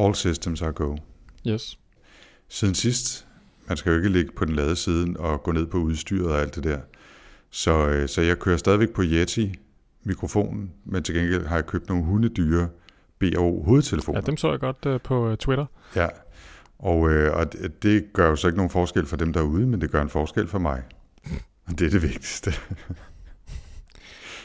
All systems are go. Yes. Siden sidst, man skal jo ikke ligge på den lade siden og gå ned på udstyret og alt det der. Så, øh, så jeg kører stadigvæk på Yeti mikrofonen, men til gengæld har jeg købt nogle hundedyre BO hovedtelefoner. Ja, dem så jeg godt uh, på uh, Twitter. Ja, og, øh, og det, det gør jo så ikke nogen forskel for dem derude, men det gør en forskel for mig. Og det er det vigtigste.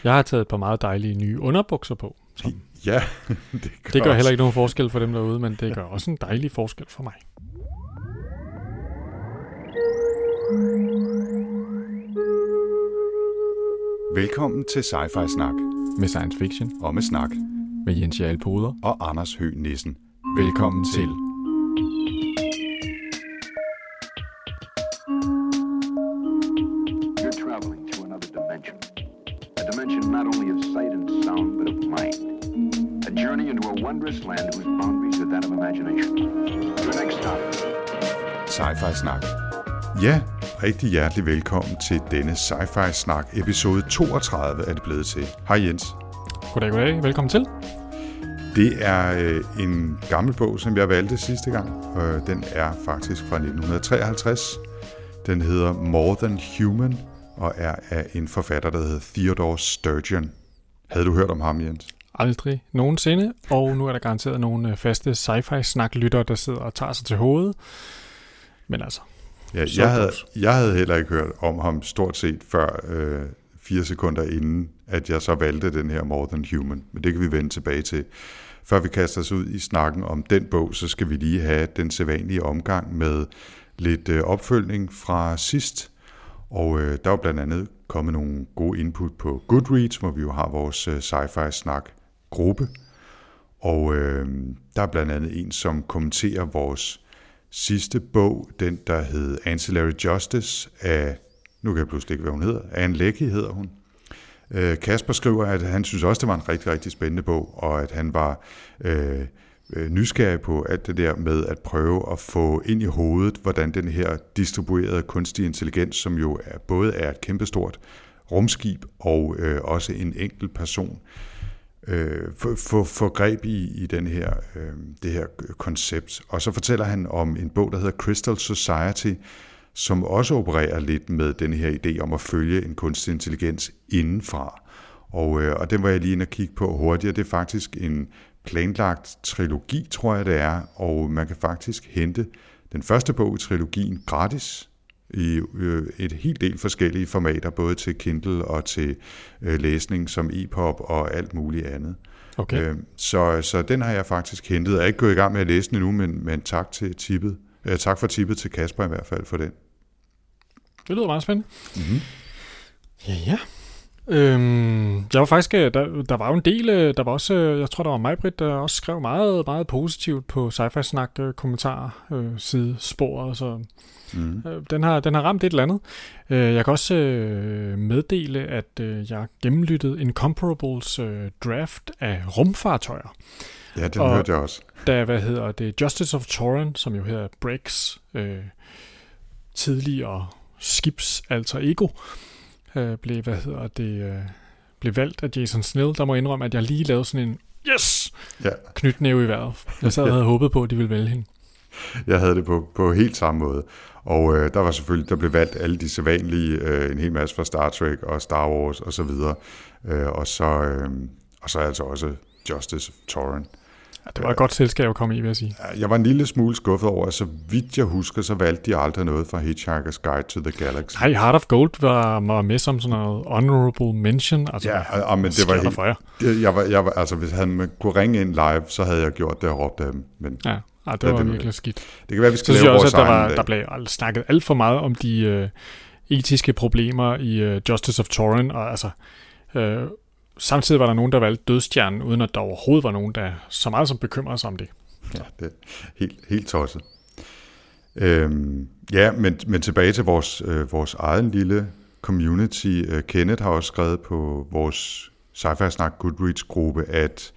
Jeg har taget et par meget dejlige nye underbukser på. Som ja, det gør, det gør også. heller ikke nogen forskel for dem derude, men det gør også en dejlig forskel for mig. Velkommen til Sci-Fi Snak Med science fiction. og med snak Med Jens Jarl Poder. og Anders Høgh Nissen. Velkommen til. You're wondrous land whose boundaries are that of imagination. Your next stop, Sci-Fi Snak. Ja, rigtig hjertelig velkommen til denne Sci-Fi Snak. Episode 32 er det blevet til. Hej Jens. Goddag, goddag. Velkommen til. Det er øh, en gammel bog, som jeg valgte sidste gang. Øh, den er faktisk fra 1953. Den hedder More Than Human og er af en forfatter, der hedder Theodore Sturgeon. Havde du hørt om ham, Jens? Aldrig nogensinde. Og nu er der garanteret nogle øh, faste sci-fi snaklyttere, der sidder og tager sig til hovedet. Men altså, Ja, jeg, havde, jeg havde heller ikke hørt om ham stort set før øh, fire sekunder inden, at jeg så valgte den her More Than Human. Men det kan vi vende tilbage til. Før vi kaster os ud i snakken om den bog, så skal vi lige have den sædvanlige omgang med lidt øh, opfølgning fra sidst. Og øh, der er blandt andet kommet nogle gode input på Goodreads, hvor vi jo har vores øh, sci-fi snak gruppe. Og øh, der er blandt andet en, som kommenterer vores sidste bog, den der hed Ancillary Justice af, nu kan jeg pludselig ikke, hvad hun hedder, Anne Leckie hedder hun. Øh, Kasper skriver, at han synes også, det var en rigtig, rigtig spændende bog, og at han var øh, øh, nysgerrig på alt det der med at prøve at få ind i hovedet, hvordan den her distribuerede kunstig intelligens, som jo er, både er et kæmpestort rumskib og øh, også en enkelt person, øh, Øh, få, få, få greb i, i den her, øh, det her koncept. Og så fortæller han om en bog, der hedder Crystal Society, som også opererer lidt med den her idé om at følge en kunstig intelligens indenfra. Og, øh, og den var jeg lige inde og kigge på hurtigere. Det er faktisk en planlagt trilogi, tror jeg det er, og man kan faktisk hente den første bog i trilogien gratis i øh, et helt del forskellige formater, både til Kindle og til øh, læsning som e-pop og alt muligt andet. okay. Øh, så, så den har jeg faktisk hentet. Jeg er ikke gået i gang med at læse den endnu, men, men tak, til tippet. Øh, tak for tippet til Kasper i hvert fald for den. Det lyder meget spændende. Mm-hmm. Ja, ja. Øhm, jeg var faktisk, der, der var jo en del, der var også, jeg tror der var mig, Britt, der også skrev meget, meget positivt på sci-fi snak kommentarer øh, side sporet, så Mm. øh, den, har, den har ramt et eller andet. Øh, jeg kan også øh, meddele, at jeg gennemlyttede Incomparables draft af rumfartøjer, Ja, den Og- hørte jeg også. da, hvad hedder det, Justice of Torin, som jo hedder Breaks øh, tidligere skibs alter ego, øh, blev, hvad hedder det, øh, blev valgt af Jason Snell. Der må indrømme, at jeg lige lavede sådan en yes Ja, knytnæve i vejret. Jeg sad og havde håbet på, at de ville vælge hende. jeg havde det på, på helt samme måde. Og øh, der var selvfølgelig, der blev valgt alle de sædvanlige, øh, en hel masse fra Star Trek og Star Wars og så videre. Øh, og, så, øh, og så altså også Justice Torrent. Ja, det var et godt selskab at komme i, vil jeg sige. Jeg var en lille smule skuffet over, at så vidt jeg husker, så valgte de aldrig noget fra Hitchhiker's Guide to the Galaxy. Nej, Heart of Gold var, var med som sådan noget honorable mention. Altså, Ja, og, og, men det var helt, for jer? det, jeg var, jeg var, altså hvis han kunne ringe ind live, så havde jeg gjort det og råbt af dem. Men Ja, ja det Ja, var det- virkelig skidt. det kan være, vi Så skal synes lave jeg også, at der, var, dag. der blev al- snakket alt for meget om de øh, etiske problemer i øh, Justice of Torin, og altså, øh, samtidig var der nogen, der valgte dødstjernen, uden at der overhovedet var nogen, der så meget som bekymrede sig om det. Ja, det er helt, helt tosset. Øhm, ja, men, men tilbage til vores, øh, vores egen lille community. Øh, Kenneth har også skrevet på vores sci-fi snak Goodreads-gruppe, at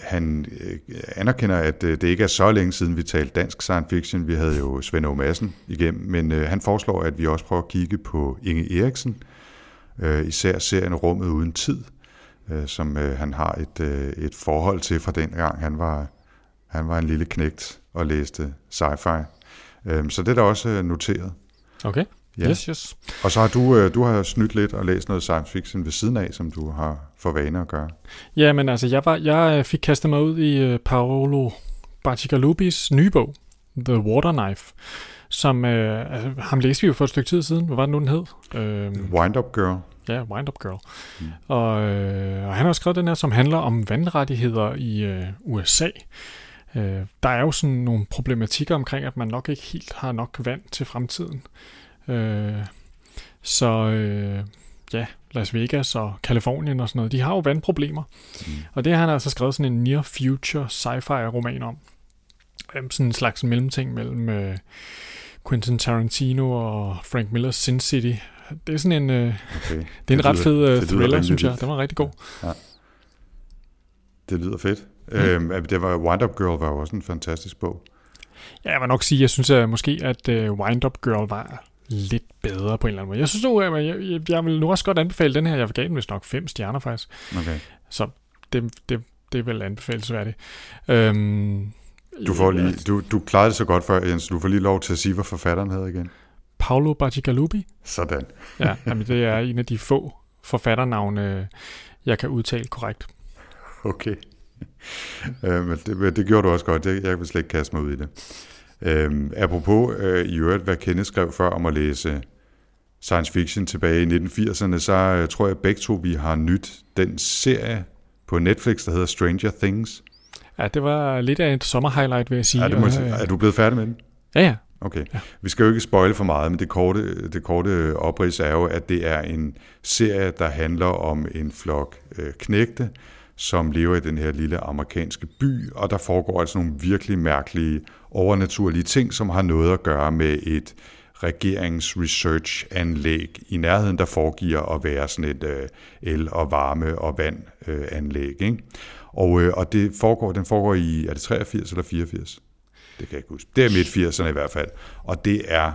han øh, anerkender, at øh, det ikke er så længe siden, vi talte dansk science fiction. Vi havde jo Svend O. Madsen igennem, men øh, han foreslår, at vi også prøver at kigge på Inge Eriksen, især serien Rummet uden tid, som han har et, et forhold til fra den gang, han var Han var en lille knægt og læste sci-fi. Øhm, så det er da også noteret. Okay. Ja. Yes, yes. Og så har du, øh, du har snydt lidt og læst noget science fiction ved siden af, som du har for vane at gøre. Ja, men altså, jeg, var, jeg øh, fik kastet mig ud i uh, Paolo Bacigalupis nye bog, The Water Knife, som, øh, altså, ham læste vi jo for et stykke tid siden. Hvad var det nu, den hed? Øhm, Wind Up Girl. Ja, Wind Up Girl. Mm. Og, øh, og han har skrevet den her, som handler om vandrettigheder i øh, USA. Øh, der er jo sådan nogle problematikker omkring, at man nok ikke helt har nok vand til fremtiden. Øh, så øh, ja, Las Vegas og Kalifornien og sådan noget, de har jo vandproblemer. Mm. Og det har han altså skrevet sådan en near future sci-fi roman om. Øh, sådan en slags mellemting mellem øh, Quentin Tarantino og Frank Millers Sin City. Det er sådan en, øh, Okay. det er en ret lyder- fed det lyder thriller, synes jeg. Den var rigtig god. Det lyder fedt. Mm. Øhm, det var, Wind Up Girl var jo også en fantastisk bog. Ja, jeg vil nok sige, jeg synes at måske, at uh, Wind Up Girl var lidt bedre på en eller anden måde. Jeg synes nu, at jeg, jeg, jeg vil nu også godt anbefale den her. Jeg gav den vist nok fem stjerner faktisk. Okay. Så det, det, det er vel anbefalesværdigt. Øhm, Du, får lige, du, du klarede det så godt før, Jens. Du får lige lov til at sige, hvad forfatteren hedder igen. Paolo Bacigalupi. Sådan. Ja, jamen, det er en af de få forfatternavne, jeg kan udtale korrekt. Okay. øh, men det, det gjorde du også godt. Jeg, jeg vil slet ikke kaste mig ud i det. Øhm, apropos øh, i øvrigt, hvad Kenneth skrev før om at læse science fiction tilbage i 1980'erne, så øh, tror jeg begge to, vi har nyt den serie på Netflix, der hedder Stranger Things. Ja, det var lidt af et sommerhighlight, vil jeg sige. Er, det må, Og, øh, er du blevet færdig med den? Ja, ja. Okay. Ja. Vi skal jo ikke spoile for meget, men det korte, det korte oprids er jo, at det er en serie, der handler om en flok øh, knægte, som lever i den her lille amerikanske by, og der foregår altså nogle virkelig mærkelige, overnaturlige ting, som har noget at gøre med et regeringsresearch-anlæg i nærheden, der foregiver at være sådan et øh, el- og varme- og vand-anlæg. Ikke? Og, øh, og det foregår, den foregår i, er det 83 eller 84? Det kan jeg ikke huske. Det er midt 80'erne i hvert fald. Og det er,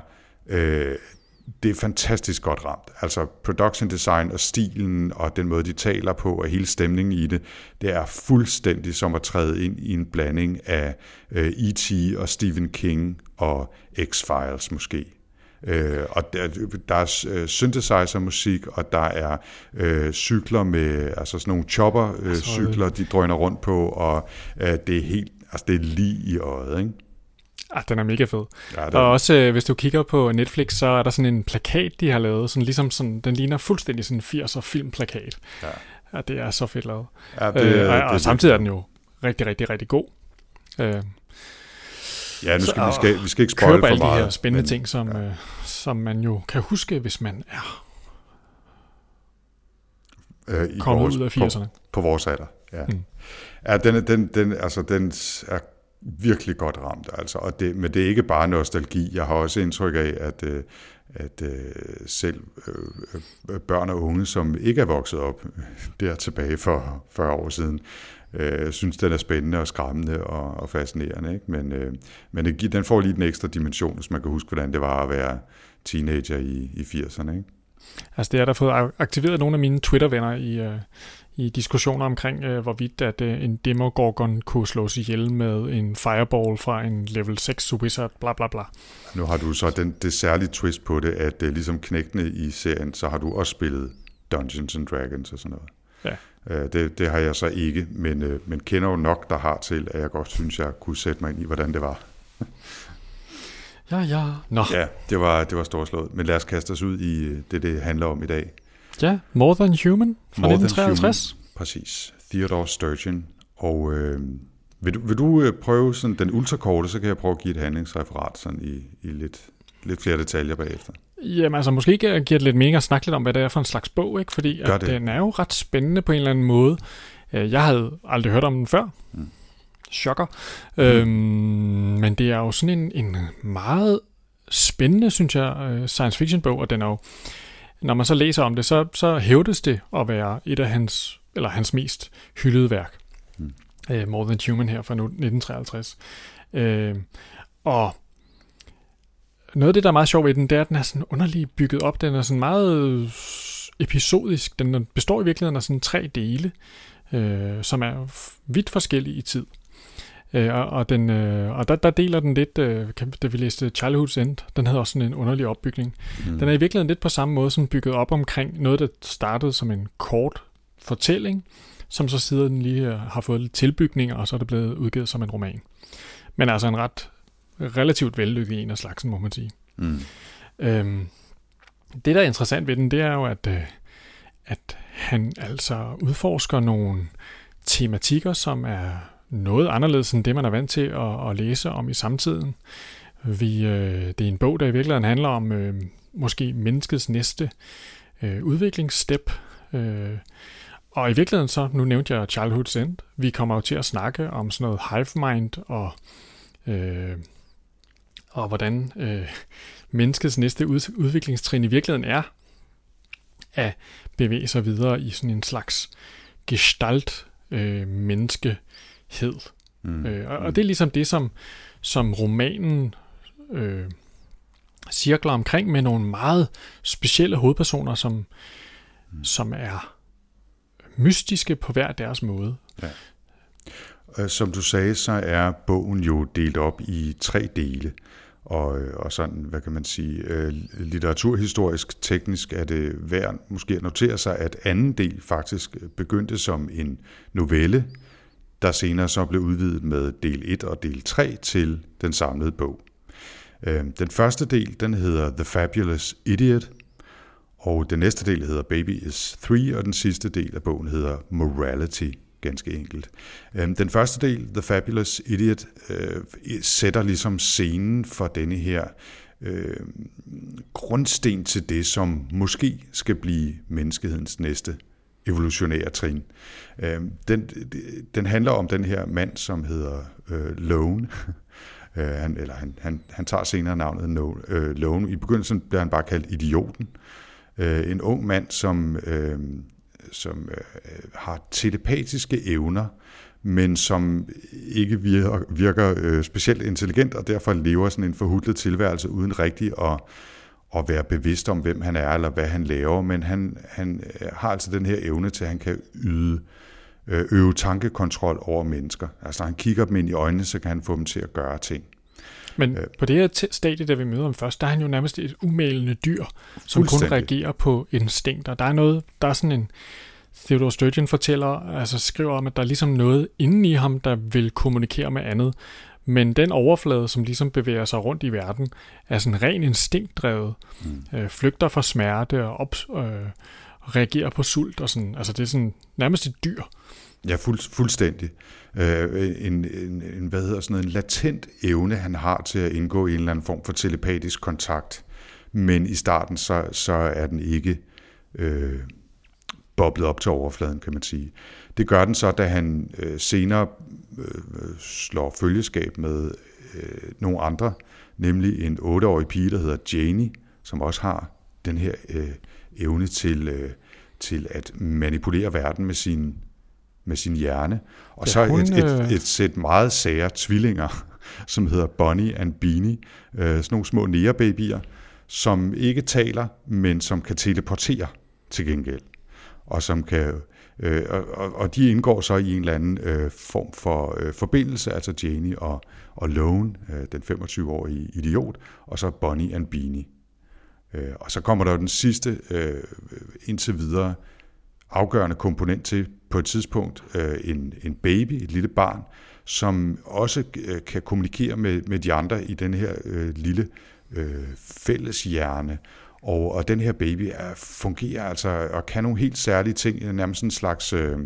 øh, det er fantastisk godt ramt. Altså production design og stilen og den måde, de taler på og hele stemningen i det, det er fuldstændig som at træde ind i en blanding af øh, E.T. og Stephen King og X-Files måske. Øh, og der, der er øh, synthesizer-musik, og der er øh, cykler med, altså sådan nogle chopper-cykler, øh, Altså, cykler, de drøner rundt på, og øh, det er helt, altså det er lige i øjet, ikke? Ah, den er mega fed. Ja, Og også, øh, hvis du kigger på Netflix, så er der sådan en plakat, de har lavet, sådan ligesom sådan, den ligner fuldstændig sådan en 80'er filmplakat. Ja. ja, det er så fedt lavet. ja, Det, øh, og, og samtidig er den jo rigtig, rigtig, rigtig god. Øh, Ja, nu skal, Så- vi, skal, vi skal ikke spoil på for alle de meget. her spændende men- ting, som, øh, som man jo kan huske, hvis man er øh, i kommet vores, ud af på, 80'erne. på vores alder. Ja, Mm. ja den, den, den, altså, den er virkelig godt ramt. Altså, og det, men det er ikke bare nostalgi. Jeg har også indtryk af, at, øh, at øh, selv øh, børn og unge, som ikke er vokset op der tilbage for 40 år siden, øh, synes, den er spændende og skræmmende og, og fascinerende. Ikke? Men, øh, men det, den får lige den ekstra dimension, hvis man kan huske, hvordan det var at være teenager i, i 80'erne. Ikke? Altså det har der fået aktiveret nogle af mine Twitter-venner i, øh, i diskussioner omkring, øh, hvorvidt at øh, en Demogorgon kunne slås ihjel med en fireball fra en level 6 wizard, bla bla bla. Nu har du så den, det særlige twist på det, at uh, ligesom knægtene i serien, så har du også spillet Dungeons and Dragons og sådan noget. Ja. Uh, det, det har jeg så ikke, men, uh, men kender jo nok, der har til, at jeg godt synes, jeg kunne sætte mig ind i, hvordan det var. Ja, ja. Nå, ja. Det var, det var storslået. Men lad os kaste os ud i øh, det, det handler om i dag. ja. More Than Human fra More Than 1953. Præcis. Theodore Sturgeon. Og øh, vil du, vil du øh, prøve sådan den ultrakorte, så kan jeg prøve at give et handlingsreferat sådan i, i lidt, lidt flere detaljer bagefter. Jamen altså, måske giver det lidt mening at snakke lidt om, hvad det er for en slags bog, ikke? Fordi at den er jo ret spændende på en eller anden måde. Øh, Jeg havde aldrig hørt om den før. Mm. Chokker. Mm. Øhm, men det er jo sådan en, en meget spændende, synes jeg, øh, science fiction bog, og den er jo, når man så læser om det, så, så hævdes det at være et af hans, eller hans mest hyldede værk. Mm. Øh, More Than Human her fra nu- 1953. Øh, og noget af det, der er meget sjovt ved den, det er, at den er sådan underligt bygget op. Den er sådan meget episodisk. Den består i virkeligheden af sådan tre dele, øh, som er vidt forskellige i tid. Øh, og og, den, øh, og der, der deler den lidt, øh, da vi læste Childhood's End, den havde også sådan en underlig opbygning. Mm. Den er i virkeligheden lidt på samme måde som bygget op omkring noget, der startede som en kort fortælling, som så siden lige øh, har fået lidt tilbygninger, og så er det blevet udgivet som en roman. Men altså en ret relativt vellykket en af slagsen, må man sige. Mm. Øhm, det, der er interessant ved den, det er jo, at, øh, at han altså udforsker nogle tematikker, som er noget anderledes end det, man er vant til at, at læse om i samtiden. Vi, øh, det er en bog, der i virkeligheden handler om øh, måske menneskets næste øh, udviklingsstep. Øh, og i virkeligheden så, nu nævnte jeg Childhood's End, vi kommer jo til at snakke om sådan noget hive mind og, øh, og hvordan øh, menneskets næste ud, udviklingstrin i virkeligheden er at bevæge sig videre i sådan en slags gestalt øh, menneskehed. Mm. Øh, og, og det er ligesom det, som, som romanen øh, cirkler omkring med nogle meget specielle hovedpersoner, som, mm. som er mystiske på hver deres måde. Ja. Øh, som du sagde, så er bogen jo delt op i tre dele. Og, og sådan, hvad kan man sige, øh, litteraturhistorisk, teknisk er det værd måske at notere sig, at anden del faktisk begyndte som en novelle, der senere så blev udvidet med del 1 og del 3 til den samlede bog. Øhm, den første del, den hedder The Fabulous Idiot, og den næste del hedder Baby is 3, og den sidste del af bogen hedder Morality, ganske enkelt. Øhm, den første del, The Fabulous Idiot, øh, sætter ligesom scenen for denne her øh, grundsten til det, som måske skal blive menneskehedens næste evolutionære trin. Øh, den, den handler om den her mand, som hedder øh, Lone. øh, han, eller han, han, han tager senere navnet no, øh, Lone. I begyndelsen bliver han bare kaldt Idioten. Øh, en ung mand, som, øh, som øh, har telepatiske evner, men som ikke virker, virker øh, specielt intelligent, og derfor lever sådan en forhudlet tilværelse uden rigtig at, at være bevidst om, hvem han er, eller hvad han laver, men han, han øh, har altså den her evne til, at han kan yde øh, øve tankekontrol over mennesker. Altså når han kigger dem ind i øjnene, så kan han få dem til at gøre ting. Men øh, på det her stadie, der vi møder ham først, der er han jo nærmest et umælende dyr, som kun reagerer på instinkter. Der er noget, der er sådan en, Theodore Sturgeon fortæller, altså skriver om, at der er ligesom noget inde i ham, der vil kommunikere med andet. Men den overflade, som ligesom bevæger sig rundt i verden, er sådan ren instinktdrevet. Mm. Øh, flygter fra smerte og op, øh, reagerer på sult og sådan. Altså det er sådan nærmest et dyr. Ja, fuld, fuldstændig. Øh, en, en, en, hvad hedder sådan noget, en latent evne, han har til at indgå i en eller anden form for telepatisk kontakt. Men i starten, så, så er den ikke øh, boblet op til overfladen, kan man sige. Det gør den så, da han øh, senere øh, slår følgeskab med øh, nogle andre, nemlig en otteårig pige, der hedder Janie, som også har den her øh, evne til, øh, til at manipulere verden med sin, med sin hjerne. Og ja, så hun, et, et, øh, et sæt meget sære tvillinger, som hedder Bonnie and Beanie, øh, sådan nogle små nærebabyer, som ikke taler, men som kan teleportere til gengæld og som kan øh, og, og de indgår så i en eller anden øh, form for øh, forbindelse, altså Janie og, og Lone, øh, den 25-årige idiot, og så Bonnie and Beanie. Øh, og så kommer der den sidste øh, indtil videre afgørende komponent til på et tidspunkt øh, en, en baby, et lille barn, som også øh, kan kommunikere med, med de andre i den her øh, lille øh, fælles hjerne, og, og den her baby er, fungerer altså og kan nogle helt særlige ting, nærmest en slags, øh,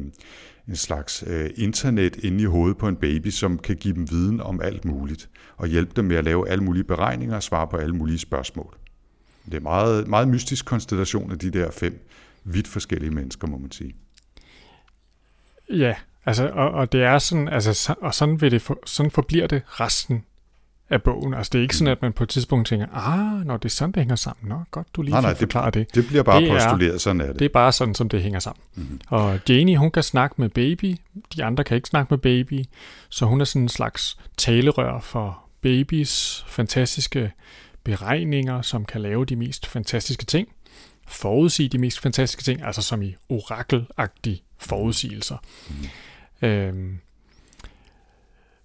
en slags øh, internet inde i hovedet på en baby, som kan give dem viden om alt muligt, og hjælpe dem med at lave alle mulige beregninger og svare på alle mulige spørgsmål. Det er meget, meget mystisk konstellation af de der fem vidt forskellige mennesker, må man sige. Ja, altså, og, og det er sådan, altså, og sådan, vil det for, sådan forbliver det resten af bogen. Altså det er ikke sådan, at man på et tidspunkt tænker, ah, når det er sådan, det hænger sammen. Nå, godt, du lige nej, nej, det, det. Det bliver bare det postuleret, er, sådan er det. Det er bare sådan, som det hænger sammen. Mm-hmm. Og Janie, hun kan snakke med baby, de andre kan ikke snakke med baby, så hun er sådan en slags talerør for babys fantastiske beregninger, som kan lave de mest fantastiske ting, forudsige de mest fantastiske ting, altså som i orakelagtige forudsigelser. Mm. Øhm,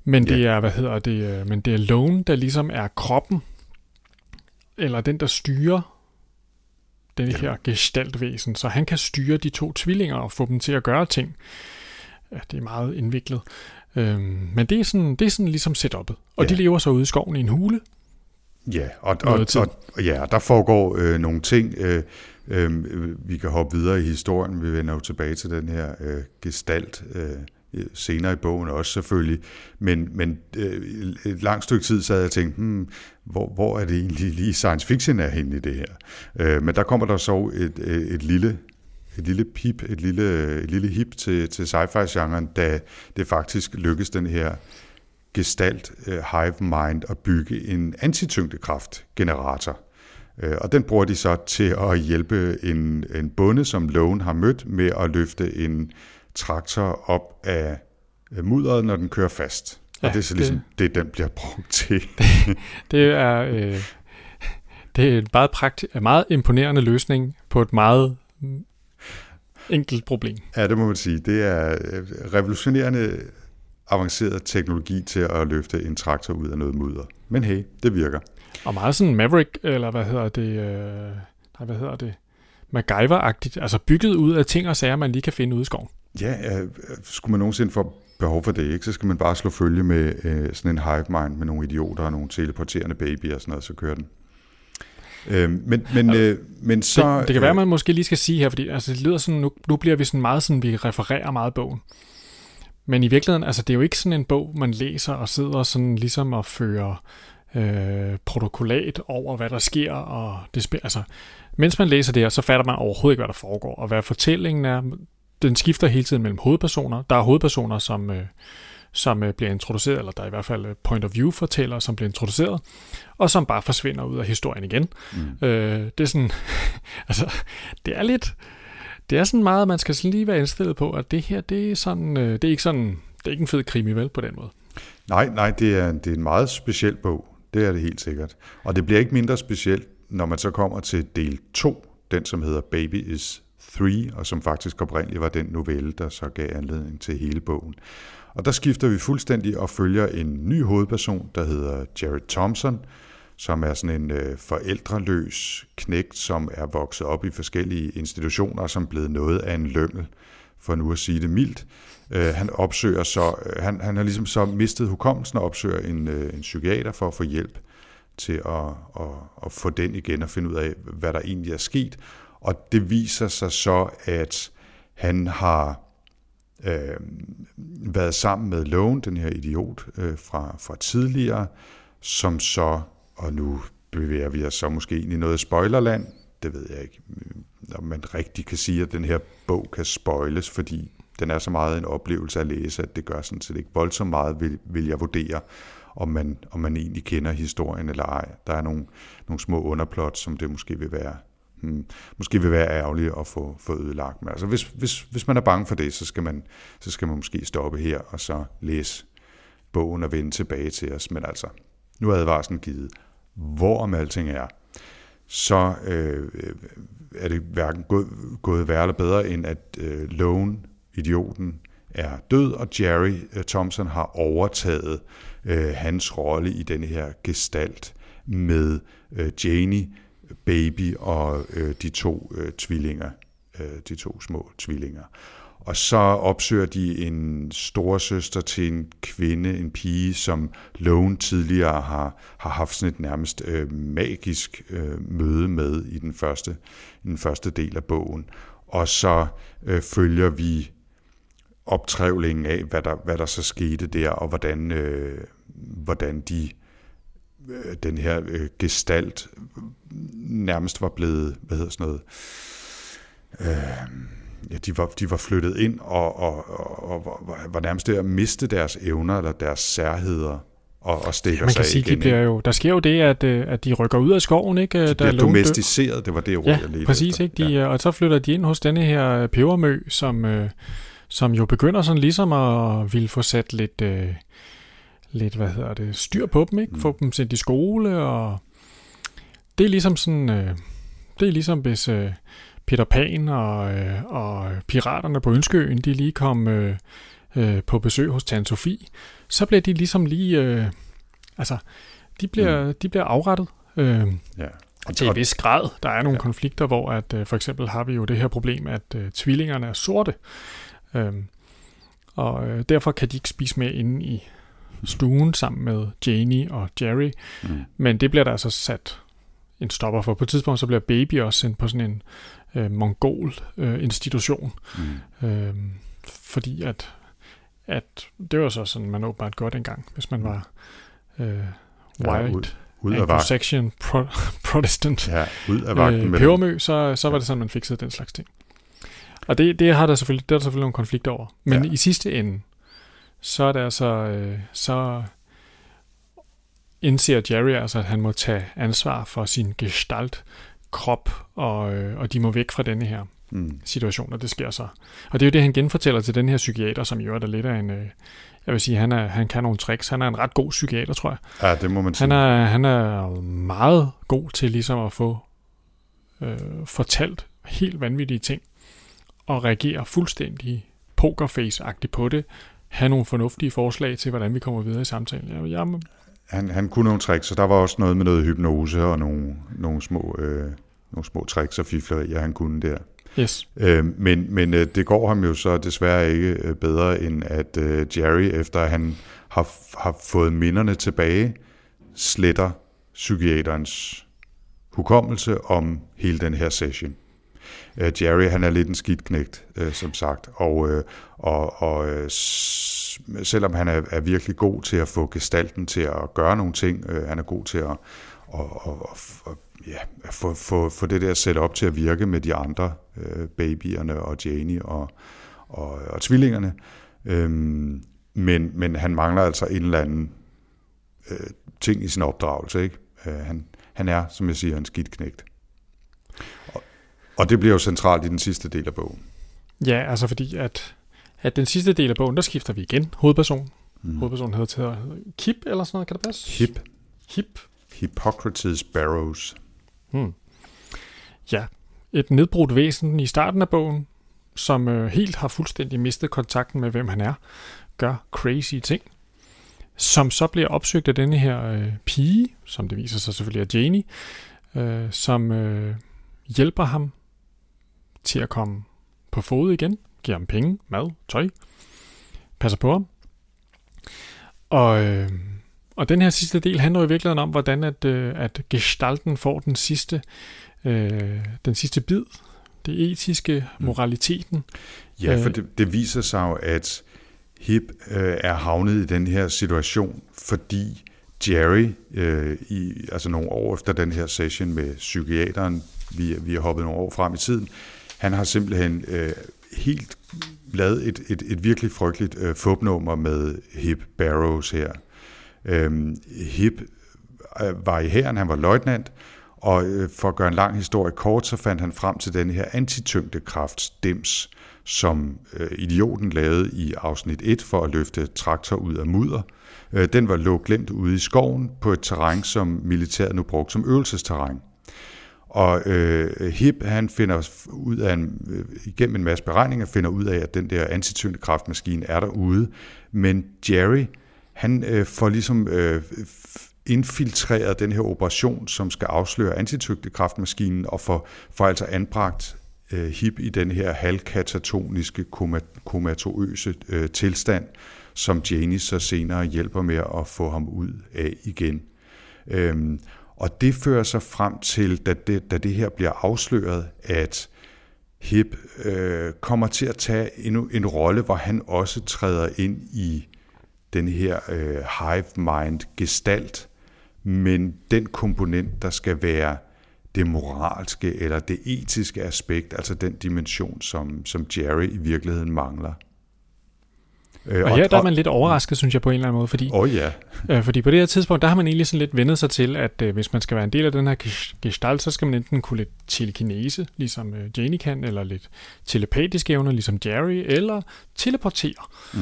Men det Ja. er, hvad hedder det, øh, men det er Lone, der ligesom er kroppen, eller den, der styrer den Ja. her gestaltvæsen, så han kan styre de to tvillinger og få dem til at gøre ting. Ja, det er meget indviklet. Øhm, men det er, sådan, det er sådan ligesom setup'et. Og Ja. de lever så ude i skoven i en hule. Ja, og, og, og, og ja, der foregår øh, nogle ting. Øh, øh, vi kan hoppe videre i historien. Vi vender jo tilbage til den her øh, gestalt øh, Øh, senere i bogen også selvfølgelig. Men, men øh, et langt stykke tid sad jeg og tænkte, hmm, hvor, hvor er det egentlig lige science fiction er henne i det her? Øh, men der kommer der så et, et, et lille et lille pip, et lille, et lille hip til, til sci-fi-genren, da det faktisk lykkes den her gestalt uh, hive mind at bygge en antityngdekraftgenerator. Uh, og den bruger de så til at hjælpe en, en bonde, som Lone har mødt, med at løfte en traktor op af mudderet, når den kører fast. Ja, og det er så ligesom det, det den bliver brugt til. Det er, øh, det er en meget, prakti- meget imponerende løsning på et meget enkelt problem. Ja, det må man sige. Det er øh, revolutionerende avanceret teknologi til at løfte en traktor ud af noget mudder. Men hey, det virker. Og meget sådan Maverick, eller hvad hedder det, øh, nej, hvad hedder det, MacGyver-agtigt, altså bygget ud af ting og sager, man lige kan finde ude i skoven. Ja, øh, skulle man nogensinde få behov for det, ikke? så skal man bare slå følge med øh, sådan en hive mind med nogle idioter og nogle teleporterende babyer og sådan noget, så kører den. Øh, men, men, øh, men så... det, det kan være, man måske lige skal sige her, fordi altså, det lyder sådan, nu, nu bliver vi sådan meget sådan, vi refererer meget bogen. Men i virkeligheden, altså det er jo ikke sådan en bog, man læser og sidder sådan ligesom og fører øh, protokollat over, hvad der sker. Og det, altså, mens man læser det her, så fatter man overhovedet ikke, hvad der foregår. Og hvad fortællingen er, den skifter hele tiden mellem hovedpersoner. Der er hovedpersoner, som, øh, som øh, bliver introduceret, eller der er i hvert fald øh, point of view fortæller, som bliver introduceret, og som bare forsvinder ud af historien igen. Mm. Øh, det er sådan, altså, det er lidt, det er sådan meget, man skal sådan lige være indstillet på, at det her, det er sådan, øh, det er ikke sådan, det er ikke en fed krimi, vel, på den måde. Nej, nej, det er, det er en meget speciel bog. Det er det helt sikkert. Og det bliver ikke mindre specielt, når man så kommer til del 2, den som hedder Baby is 3, og som faktisk oprindeligt var den novelle, der så gav anledning til hele bogen. Og der skifter vi fuldstændig og følger en ny hovedperson, der hedder Jared Thompson, som er sådan en øh, forældreløs knægt, som er vokset op i forskellige institutioner, som er blevet noget af en lømmel, for nu at sige det mildt. Øh, han opsøger så, øh, han, han har ligesom så mistet hukommelsen og opsøger en, øh, en psykiater for at få hjælp til at, at, at få den igen og finde ud af, hvad der egentlig er sket. Og det viser sig så, at han har øh, været sammen med Lone, den her idiot øh, fra, fra tidligere, som så, og nu bevæger vi os så måske ind i noget spoilerland, det ved jeg ikke, øh, om man rigtig kan sige, at den her bog kan spoiles, fordi den er så meget en oplevelse at læse, at det gør sådan set ikke voldsomt meget, vil, vil jeg vurdere, om man, om man egentlig kender historien eller ej. Der er nogle, nogle små underplot, som det måske vil være hmm, måske vil være ærgerligt at få, få ødelagt. Men altså, hvis, hvis, hvis man er bange for det, så skal, man, så skal man måske stoppe her og så læse bogen og vende tilbage til os. Men altså, nu er advarslen givet. Hvor om alting er, så øh, er det hverken gået, gået værre eller bedre, end at øh, Lone, idioten, er død, og Jerry øh, Thompson har overtaget øh, hans rolle i den her gestalt med øh, Janie, baby og øh, de to øh, tvillinger, øh, de to små tvillinger. Og så opsøger de en storesøster til en kvinde, en pige, som Lone tidligere har, har haft sådan et nærmest øh, magisk øh, møde med i den første, i den første del af bogen. Og så øh, følger vi optrævlingen af, hvad der, hvad der så skete der, og hvordan, øh, hvordan de øh, den her øh, gestalt nærmest var blevet, hvad hedder sådan noget, øh, ja, de var, de var flyttet ind og, og, og, og var, var nærmest der at miste deres evner eller deres særheder og, og stikker Man kan sig sige, igen. de bliver jo, der sker jo det, at, øh, at de rykker ud af skoven, ikke? de Der bliver er domesticeret, det var det ord, Ja, jeg ledte præcis, efter. ikke? De, ja. Og så flytter de ind hos denne her øh, pebermø, som, øh, som jo begynder sådan ligesom at ville få sat lidt, øh, lidt hvad hedder det, styr på dem, ikke? Mm. Få dem sendt i skole, og det er ligesom sådan, øh, det er ligesom hvis øh, Peter Pan og, øh, og piraterne på Ønskeøen, de lige kom, øh, øh, på besøg hos Tante Sofie, så bliver de ligesom lige, øh, altså, de bliver, mm. de bliver afrettet. Øh, Ja. og til en vis grad. Der er nogle Ja. konflikter, hvor at, øh, for eksempel har vi jo det her problem, at øh, tvillingerne er sorte. Øhm, og øh, derfor kan de ikke spise med inde i stuen sammen med Janie og Jerry. Mm. Men det bliver der altså sat en stopper for. På et tidspunkt så bliver Baby også sendt på sådan en øh, mongol øh, institution. Mm. Øh, fordi at, at det var så sådan, man åbenbart godt engang, hvis man var øh, Ja, white, ud, ud af vagten. Anglo-Saxon pro, Protestant Ja, ud af vagten. øh, med pebermø, så, så var det sådan, man fikset den slags ting. Og det, det har der selvfølgelig, det er der selvfølgelig nogle konflikter over. Men Ja. ja. i sidste ende, så er det altså, øh, så indser Jerry altså, at han må tage ansvar for sin gestalt, krop, og, øh, og de må væk fra denne her Mm. situation, og det sker så. Og det er jo det, han genfortæller til den her psykiater, som jo er der lidt af en, øh, jeg vil sige, han, er, han kan nogle tricks. Han er en ret god psykiater, tror jeg. Ja, det må man sige. Han er, han er meget god til ligesom at få øh, fortalt helt vanvittige ting, og reagere fuldstændig pokerface-agtigt på det, have nogle fornuftige forslag til, hvordan vi kommer videre i samtalen. Jeg, jeg, Han, han kunne nogle tricks, så der var også noget med noget hypnose og nogle, nogle, små, øh, nogle små tricks og fiflerier, han kunne der. yes. Øh, men men øh, det går ham jo så desværre ikke øh, bedre, end at øh, Jerry, efter han har, har fået minderne tilbage, sletter psykiaterens hukommelse om hele den her session. Øh, Jerry, han er lidt en skidt knægt, øh, som sagt, og, øh, og, og øh, selvom han er, er virkelig god til at få gestalten til at gøre nogle ting, øh, han er god til at og, og, og, ja, at få, få, få det der set op til at virke med de andre øh, babyerne og Janie og, og, og tvillingerne. Øhm, men, men han mangler altså en eller anden øh, ting i sin opdragelse. Ikke? Øh, han, han er, som jeg siger, en skidt knægt. Og, det bliver jo centralt i den sidste del af bogen. Ja, altså fordi at, at den sidste del af bogen, der skifter vi igen hovedperson. Mm. Hovedpersonen hedder, hedder Kip eller sådan noget, kan det passe? Hip, Hip. Hippocrates Barrows. Hmm. Ja, et nedbrudt væsen i starten af bogen, som øh, helt har fuldstændig mistet kontakten med, hvem han er, gør crazy ting, som så bliver opsøgt af denne her øh, pige, som det viser sig selvfølgelig er Janie, øh, som øh, hjælper ham til at komme på fod igen, giver ham penge, mad, tøj, passer på ham. Og, øh, og den her sidste del handler jo i virkeligheden om, hvordan at, øh, at gestalten får den sidste, øh, den sidste bid, det etiske, moraliteten. Ja, for Øh. det, det viser sig jo, at Hip øh, er havnet i den her situation, fordi Jerry, øh, i, altså nogle år efter den her session med psykiateren, vi, vi har hoppet nogle år frem i tiden, han har simpelthen øh, helt lavet et, et, et virkelig frygteligt øh, fupnummer med Hip Barrows her. Øhm, Hip øh, var i hæren, han var løjtnant, og øh, for at gøre en lang historie kort, så fandt han frem til den her antityngdekraftsdims, som øh, idioten lavede i afsnit 1 for at løfte traktor ud af mudder. Øh, den var lå glemt ude i skoven på et terræn, som militæret nu brugte som øvelsesterræn. Og øh, Hip, han finder ud af en, øh, igennem en masse beregninger, finder ud af, at den der antityngdekraftmaskine er derude. Men Jerry, han øh, får ligesom øh, infiltreret den her operation, som skal afsløre antityngdekraftmaskinen, og får, får altså anbragt øh, Hip i den her halvkatatoniske, koma, komatoøse øh, tilstand, som Janie så senere hjælper med at få ham ud af igen. Øhm, og det fører sig frem til, da det, da det her bliver afsløret, at Hip øh, kommer til at tage endnu en rolle, hvor han også træder ind i den her øh, hive mind gestalt, men den komponent, der skal være det moralske eller det etiske aspekt, altså den dimension, som, som Jerry i virkeligheden mangler. Øh, Og her der er man lidt overrasket, synes jeg, på en eller anden måde, fordi, oh, ja, øh, fordi på det her tidspunkt, der har man egentlig sådan lidt vendet sig til, at øh, hvis man skal være en del af den her ges- gestalt, så skal man enten kunne lidt telekinese, ligesom øh, Janie kan, eller lidt telepatiske evner, ligesom Jerry, eller teleportere. mm.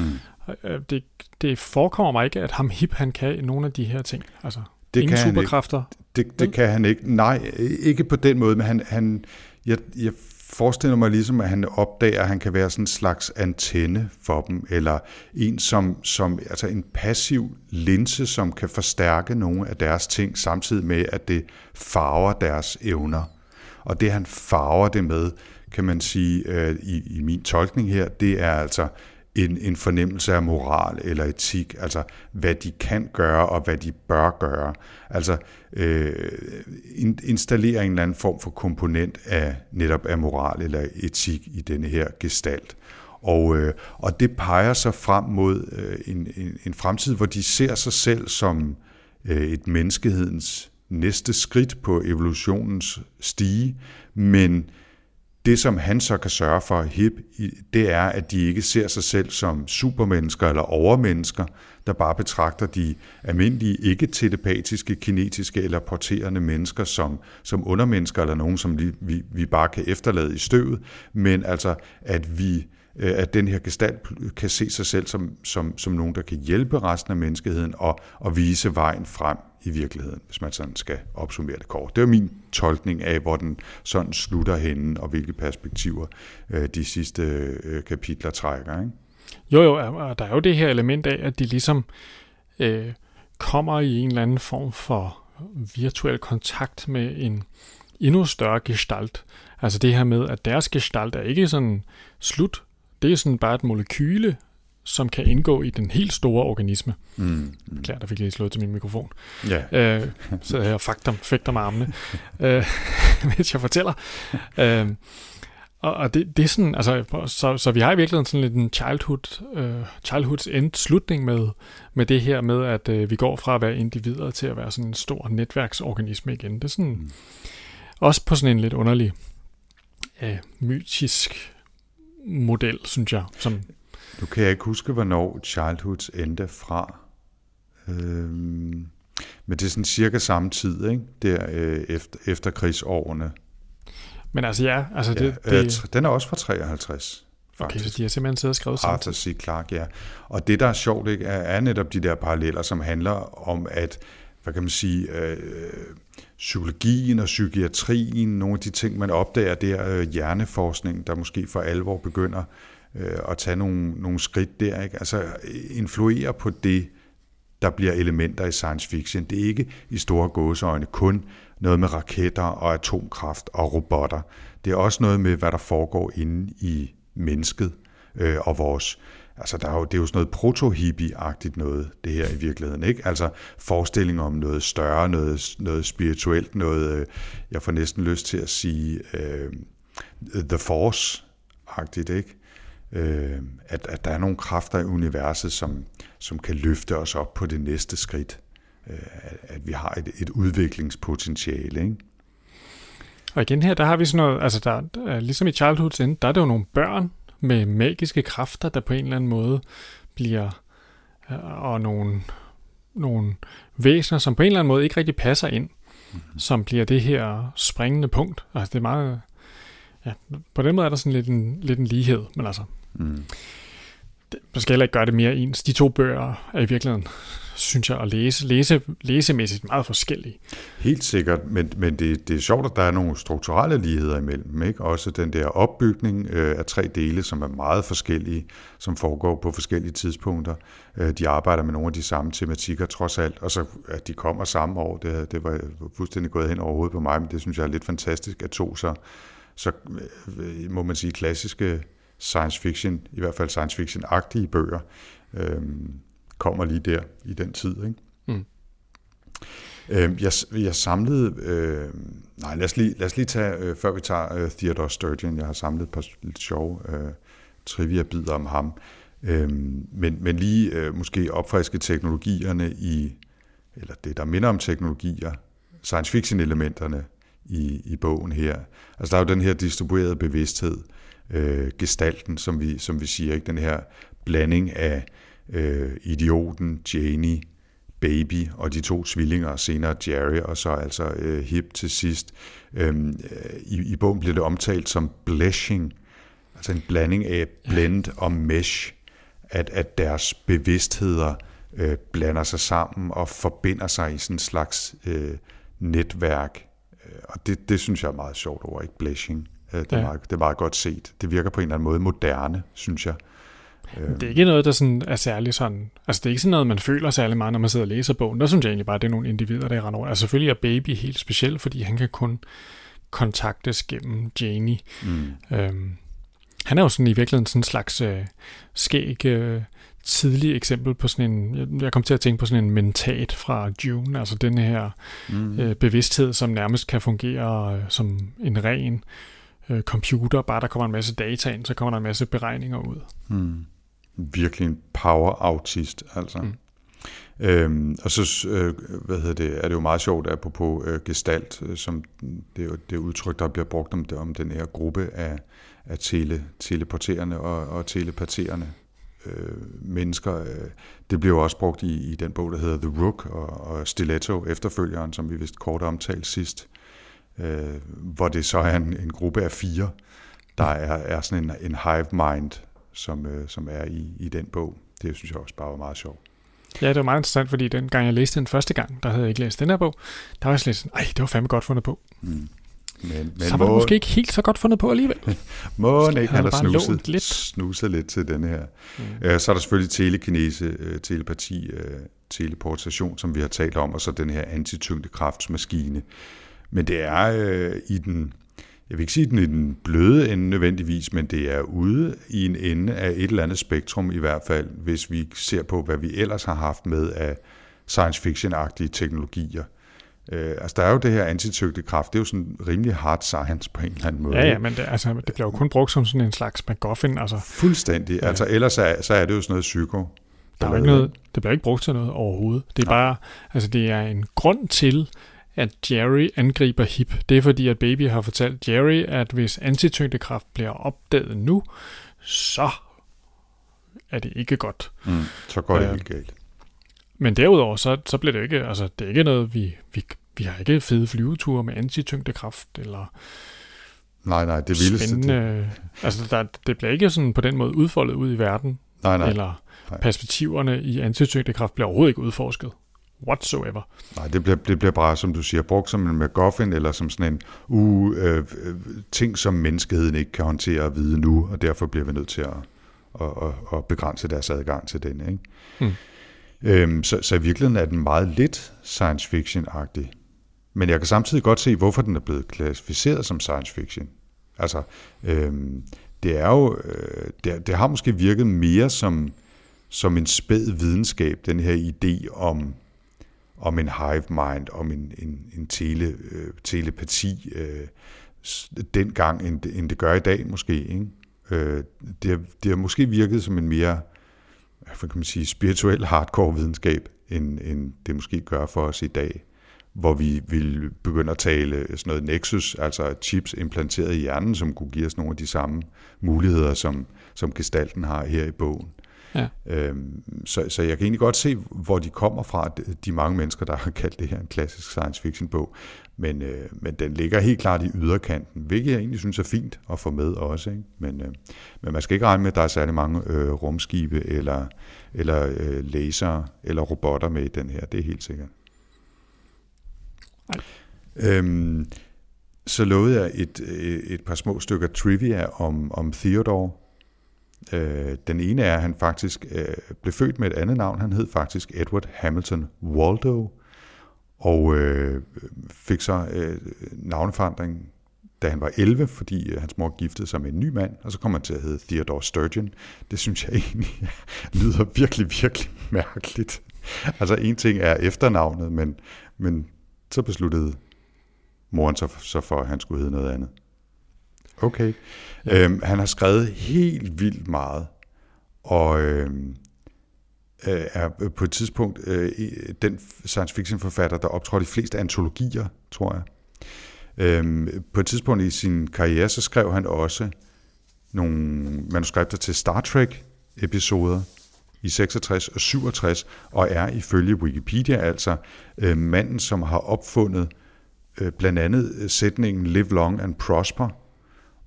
Øh, det, det forekommer mig ikke, at ham hip, han kan nogle af de her ting. Altså, det ingen kan han ikke. superkræfter. Det, det kan han ikke. Nej, ikke på den måde, men han, han jeg, jeg forestiller mig ligesom, at han opdager, at han kan være sådan en slags antenne for dem, eller en som, som altså en passiv linse, som kan forstærke nogle af deres ting, samtidig med, at det farver deres evner. Og det han farver det med, kan man sige, øh, i, i min tolkning her, det er altså en, en fornemmelse af moral eller etik, altså hvad de kan gøre og hvad de bør gøre. Altså øh, installere en eller anden form for komponent af netop af moral eller etik i denne her gestalt. Og, øh, og det peger sig frem mod øh, en, en, en fremtid, hvor de ser sig selv som øh, et menneskehedens næste skridt på evolutionens stige, men det, som han så kan sørge for HIP, det er, at de ikke ser sig selv som supermennesker eller overmennesker, der bare betragter de almindelige, ikke telepatiske, kinetiske eller porterende mennesker som, som undermennesker eller nogen, som vi, vi bare kan efterlade i støvet, men altså, at vi øh, Øh, at den her gestalt kan se sig selv som, som, som nogen, der kan hjælpe resten af menneskeheden og, og vise vejen frem i virkeligheden, hvis man sådan skal opsummere det kort. Det var min tolkning af, hvor den sådan slutter henne, og hvilke perspektiver øh, de sidste øh, kapitler trækker. Ikke? Jo, jo, og der er jo det her element af, at de ligesom øh, kommer i en eller anden form for virtuel kontakt med en endnu større gestalt. Altså det her med, at deres gestalt er ikke sådan slut. Det er sådan bare et molekyle, som kan indgå i den helt store organisme. Mm. mm. Klar, der fik jeg lige slået til min mikrofon. Ja. Øh, så jeg fakter, fægter med armene, øh, mens jeg fortæller. Øh, og, og det, det er sådan, altså, så, så vi har i virkeligheden sådan lidt en childhood, uh, childhoods end slutning med, med det her med, at uh, vi går fra at være individer til at være sådan en stor netværksorganisme igen. Det er sådan, mm. også på sådan en lidt underlig uh, mytisk model, synes jeg. Som, nu kan jeg ikke huske, hvornår Childhoods endte fra. Øhm, men det er sådan cirka samme tid, ikke? Der øh, efter, efter krigsårene. Men altså ja, altså det, ja, det... Øh, den er også fra 53. Faktisk. Okay, så de har simpelthen siddet og skrevet Arthur C. Clarke, ja. Og det, der er sjovt, ikke, er, er netop de der paralleller, som handler om, at, hvad kan man sige, øh, psykologien og psykiatrien, nogle af de ting, man opdager der, øh, hjerneforskning, der måske for alvor begynder øh, at tage nogle, nogle skridt der, ikke? altså influere på det, der bliver elementer i science fiction. Det er ikke i store gåseøjne kun noget med raketter og atomkraft og robotter. Det er også noget med, hvad der foregår inde i mennesket øh, og vores Altså, der er jo, det er jo sådan noget proto-hippie-agtigt noget, det her i virkeligheden, ikke? Altså, forestilling om noget større, noget, noget spirituelt, noget, øh, jeg får næsten lyst til at sige, øh, The Force-agtigt, ikke? Øh, at, at der er nogle kræfter i universet, som, som kan løfte os op på det næste skridt. Øh, at vi har et, et udviklingspotentiale, ikke? Og igen her, der har vi sådan noget, altså der, der ligesom i Childhood's End, der er det jo nogle børn med magiske kræfter, der på en eller anden måde bliver, øh, og nogle, nogle væsener, som på en eller anden måde ikke rigtig passer ind, mm-hmm. som bliver det her springende punkt. Altså det er meget, ja, på den måde er der sådan lidt en, lidt en lighed, men altså, mm man skal heller ikke gøre det mere ens. De to bøger er i virkeligheden synes jeg, at læse. læse læsemæssigt meget forskellige. Helt sikkert, men, men det, det er sjovt, at der er nogle strukturelle ligheder imellem. Ikke? Også den der opbygning øh, af tre dele, som er meget forskellige, som foregår på forskellige tidspunkter. Øh, de arbejder med nogle af de samme tematikker trods alt, og så at de kommer samme år, det, det var fuldstændig gået hen over hovedet på mig, men det synes jeg er lidt fantastisk, at to så, så øh, må man sige, klassiske science fiction, i hvert fald science fiction-agtige bøger, øh, kommer lige der i den tid. Ikke? Mm. Øh, jeg, jeg samlede, øh, nej lad os lige, lad os lige tage, øh, før vi tager øh, Theodore Sturgeon, jeg har samlet et par lidt sjove øh, trivia-bidder om ham, øh, men, men lige øh, måske opfriske teknologierne i, eller det der minder om teknologier, science fiction elementerne i, i bogen her. Altså der er jo den her distribuerede bevidsthed, øh, gestalten, som vi, som vi siger, ikke den her blanding af øh, idioten, Janie, Baby og de to tvillinger, senere Jerry og så altså øh, Hip til sidst. Øhm, øh, i, I bogen bliver det omtalt som bleshing, altså en blanding af blend og mesh, at, at deres bevidstheder øh, blander sig sammen og forbinder sig i sådan en slags øh, netværk. Øh, og det, det synes jeg er meget sjovt over, ikke? Bleshing. Øh, det, er Ja. meget, det er meget godt set. Det virker på en eller anden måde moderne, synes jeg. Øh, Det er ikke noget, der sådan er særlig sådan... Altså, det er ikke sådan noget, man føler særlig meget, når man sidder og læser bogen. Der synes jeg egentlig bare, at det er nogle individer, der render over. Altså, selvfølgelig er Baby helt speciel, fordi han kan kun kontaktes gennem Janie. mm, Øhm, han er jo sådan i virkeligheden sådan en slags øh, skæg øh, tidlig eksempel på sådan en... Jeg, jeg kom til at tænke på sådan en mentat fra June, altså den her mm, øh, bevidsthed, som nærmest kan fungere øh, som en ren øh, computer. Bare der kommer en masse data ind, så kommer der en masse beregninger ud. mm. Virkelig en power-autist, altså. Mm. Øhm, og så øh, hvad hedder det, er det jo meget sjovt, apropos øh, gestalt, øh, som det er det udtryk, der bliver brugt om, det, om den her gruppe af, af tele, teleporterende og, og telepaterende øh, mennesker. Øh, det bliver jo også brugt i, i den bog, der hedder The Rook og, og Stiletto, efterfølgeren, som vi vist kort omtalte sidst, øh, hvor det så er en, en gruppe af fire, der er, er sådan en, en hive mind, som, øh, som er i, i den bog. Det synes jeg også bare var meget sjovt. Ja, det var meget interessant, fordi den gang jeg læste den første gang, der havde jeg ikke læst den her bog, der var jeg slet sådan, ej, det var fandme godt fundet på. Mm. Men, men så var det må, måske ikke helt så godt fundet på alligevel. må ikke, han har snuset, lidt. snuset lidt til den her. Mm. Øh, Så er der selvfølgelig telekinese, øh, telepati, øh, teleportation, som vi har talt om, og så den her antityngdekraftsmaskine. Men det er øh, i den, jeg vil ikke sige den i den bløde ende nødvendigvis, men det er ude i en ende af et eller andet spektrum i hvert fald, hvis vi ser på, hvad vi ellers har haft med af science fiction-agtige teknologier. Øh, altså der er jo det her antitygtekraft, det er jo sådan rimelig hard science på en eller anden måde. Ja, ja, men det, altså, det bliver jo kun brugt som sådan en slags MacGuffin. Altså, Fuldstændig. Ja. Altså ellers er, så er det jo sådan noget psyko. der er ikke noget, det bliver ikke brugt til noget overhovedet. Det er Nej. bare, altså det er en grund til, at Jerry angriber Hip. Det er fordi, at Baby har fortalt Jerry, at hvis antityngdekraft bliver opdaget nu, så er det ikke godt. Mm, så går det Ja. helt galt. Men derudover, så, så bliver det jo ikke, altså det er ikke noget, vi, vi, vi har ikke fede flyveture med antityngdekraft, eller Nej, nej, det vildeste. spændende, altså der, det bliver ikke sådan på den måde udfoldet ud i verden, Nej, nej, eller nej. perspektiverne i antityngdekraft bliver overhovedet ikke udforsket. Whatsoever. nej det, bliver, det bliver bare, som du siger, brugt som en MacGuffin, eller som sådan en uh, øh, ting, som menneskeheden ikke kan håndtere og vide nu, og derfor bliver vi nødt til at, at, at, at begrænse deres adgang til den. Ikke? Mm. Øhm, så, så i virkeligheden er den meget lidt science fiction-agtig. Men jeg kan samtidig godt se, hvorfor den er blevet klassificeret som science fiction. Altså, øhm, det er jo, øh, det, det har måske virket mere som, som en spæd videnskab, den her idé om, om en hive mind, om en, en, en tele, øh, telepati, øh, dengang, end, det- end det gør i dag måske. Ikke? Øh, det, har, det har måske virket som en mere hvad kan man sige, spirituel hardcore videnskab, end, end det måske gør for os i dag, hvor vi vil begynde at tale sådan noget nexus, altså chips implanteret i hjernen, som kunne give os nogle af de samme muligheder, som, som gestalten har her i bogen. Ja. Øhm, så, så jeg kan egentlig godt se, hvor de kommer fra, de- mange mennesker, der har kaldt det her en klassisk science fiction bog, men, øh, men den ligger helt klart i yderkanten, hvilket jeg egentlig synes er fint at få med også. Ikke? Men, øh, men man skal ikke regne med, at der er særlig mange øh, rumskibe eller, eller øh, laser eller robotter med i den her, det er helt sikkert. Nej. Øhm, så lovede jeg et, øh, et par små stykker trivia om, om Theodore. Øh, den ene er, at han faktisk øh, blev født med et andet navn. Han hed faktisk Edward Hamilton Waldo, og øh, fik så øh, navneforandring, da han var 11, fordi øh, hans mor giftede sig med en ny mand, og så kom han til at hedde Theodore Sturgeon. Det synes jeg egentlig lyder virkelig, virkelig mærkeligt. Altså en ting er efternavnet, men, men så besluttede moren så, så for, at han skulle hedde noget andet. Okay. Ja. Øhm, han har skrevet helt vildt meget, og øhm, øh, er øh, på et tidspunkt øh, den science fiction forfatter, der optrådte i flest antologier, tror jeg. Øhm, på et tidspunkt i sin karriere, så skrev han også nogle manuskripter til Star Trek episoder i 66 og 67, og er ifølge Wikipedia altså øh, manden, som har opfundet øh, blandt andet øh, sætningen Live Long and Prosper,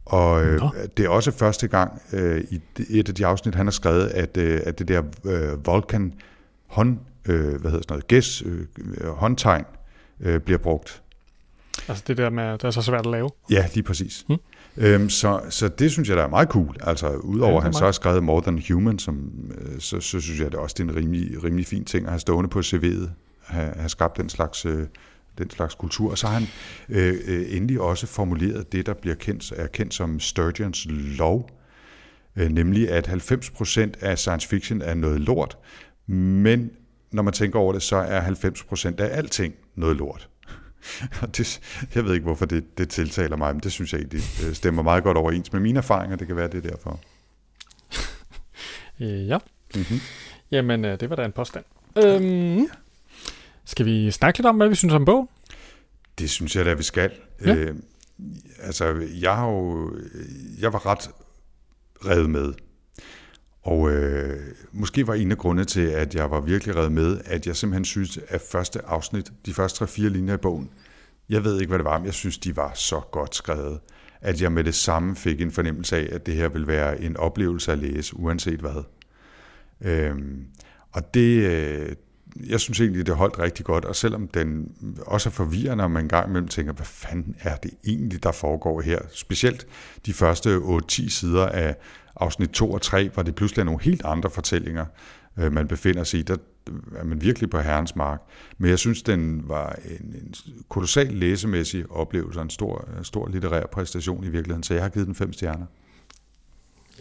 og øh, det er også første gang øh, i et af de afsnit, han har skrevet, at, øh, at det der øh, Vulcan hånd, øh, hvad hedder sådan noget, gæs, øh, håndtegn øh, bliver brugt. Altså det der med, det er så svært at lave. Ja, lige præcis. Hmm. Øhm, så, så det synes jeg, der er meget cool. Altså, udover Ja, at han så har skrevet More Than Human, som, øh, så, så synes jeg det også, det er en rimelig, rimelig fin ting at have stående på CV'et, have, have skabt den slags, øh, den slags kultur. Og så har han øh, øh, endelig også formuleret det, der bliver kendt, er kendt som Sturgeons lov, øh, nemlig at 90% af science fiction er noget lort, men når man tænker over det, så er 90% af alting noget lort. Og det, jeg ved ikke, hvorfor det, det tiltaler mig, men det synes jeg egentlig øh, stemmer meget godt overens med mine erfaringer. Det kan være, det er derfor. Øh, ja. Mm-hmm. Jamen, det var da en påstand. Øhm, skal vi snakke lidt om, hvad vi synes om bog? Det synes jeg da, vi skal. Ja. Øh, altså, jeg har jo, jeg var ret revet med. Og øh, måske var en af grundene til, at jeg var virkelig revet med, at jeg simpelthen synes, at første afsnit, de første tre-fire linjer i bogen, jeg ved ikke, hvad det var, men jeg synes, de var så godt skrevet, at jeg med det samme fik en fornemmelse af, at det her vil være en oplevelse at læse, uanset hvad. Øhm, og det, øh, jeg synes egentlig, det holdt rigtig godt, og selvom den også er forvirrende, og man en gang imellem tænker, hvad fanden er det egentlig, der foregår her? Specielt de første 8-10 sider af afsnit 2 og 3, hvor det pludselig er nogle helt andre fortællinger, øh, man befinder sig i. Der er man virkelig på herrens mark. Men jeg synes, den var en, en kolossal læsemæssig oplevelse, en stor, stor litterær præstation i virkeligheden, så jeg har givet den fem stjerner.